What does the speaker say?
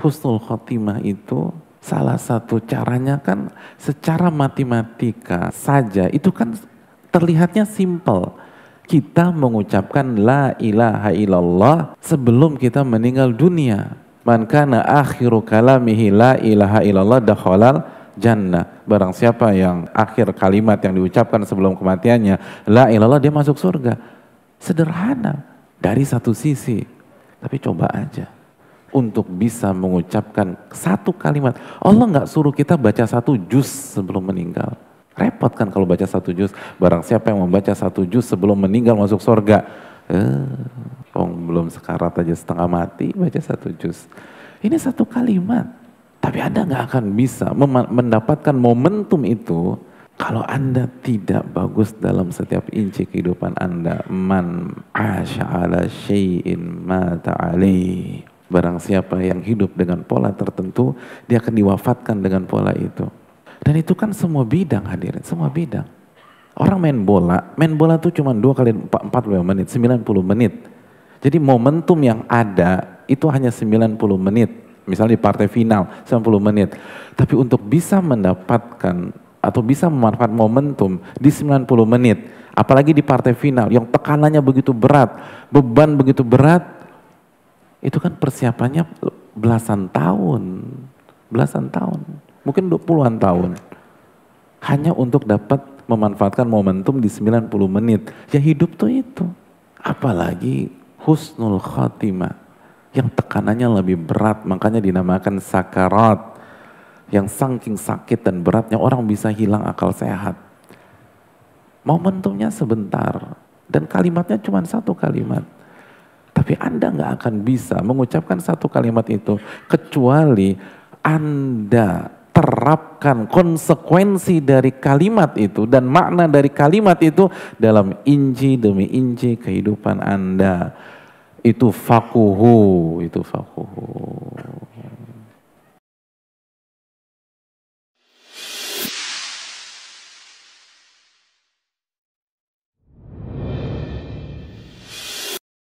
husnul khotimah itu salah satu caranya kan secara matematika saja itu kan terlihatnya simple. Kita mengucapkan la ilaha illallah sebelum kita meninggal dunia. Man kana akhiru kalamihi la ilaha illallah dakhalal jannah. Barang siapa yang akhir kalimat yang diucapkan sebelum kematiannya la ilallah dia masuk surga. Sederhana dari satu sisi. Tapi coba aja untuk bisa mengucapkan satu kalimat. Allah nggak suruh kita baca satu juz sebelum meninggal. Repot kan kalau baca satu juz. Barang siapa yang membaca satu juz sebelum meninggal masuk surga. Eh, oh, belum sekarat aja setengah mati baca satu juz. Ini satu kalimat. Tapi Anda nggak akan bisa mendapatkan momentum itu kalau Anda tidak bagus dalam setiap inci kehidupan Anda. Man asya ala syai'in mata alaih. Barang siapa yang hidup dengan pola tertentu, dia akan diwafatkan dengan pola itu. Dan itu kan semua bidang hadirin, semua bidang. Orang main bola, main bola itu cuma dua kali 45 menit, 90 menit. Jadi momentum yang ada itu hanya 90 menit misalnya di partai final 90 menit. Tapi untuk bisa mendapatkan atau bisa memanfaatkan momentum di 90 menit, apalagi di partai final yang tekanannya begitu berat, beban begitu berat, itu kan persiapannya belasan tahun, belasan tahun, mungkin 20-an tahun. Hanya untuk dapat memanfaatkan momentum di 90 menit. Ya hidup tuh itu. Apalagi husnul khatimah yang tekanannya lebih berat, makanya dinamakan sakarat. Yang saking sakit dan beratnya orang bisa hilang akal sehat. Momentumnya sebentar dan kalimatnya cuma satu kalimat. Tapi Anda nggak akan bisa mengucapkan satu kalimat itu kecuali Anda terapkan konsekuensi dari kalimat itu dan makna dari kalimat itu dalam inci demi inci kehidupan Anda itu fakuhu, itu fakuhu.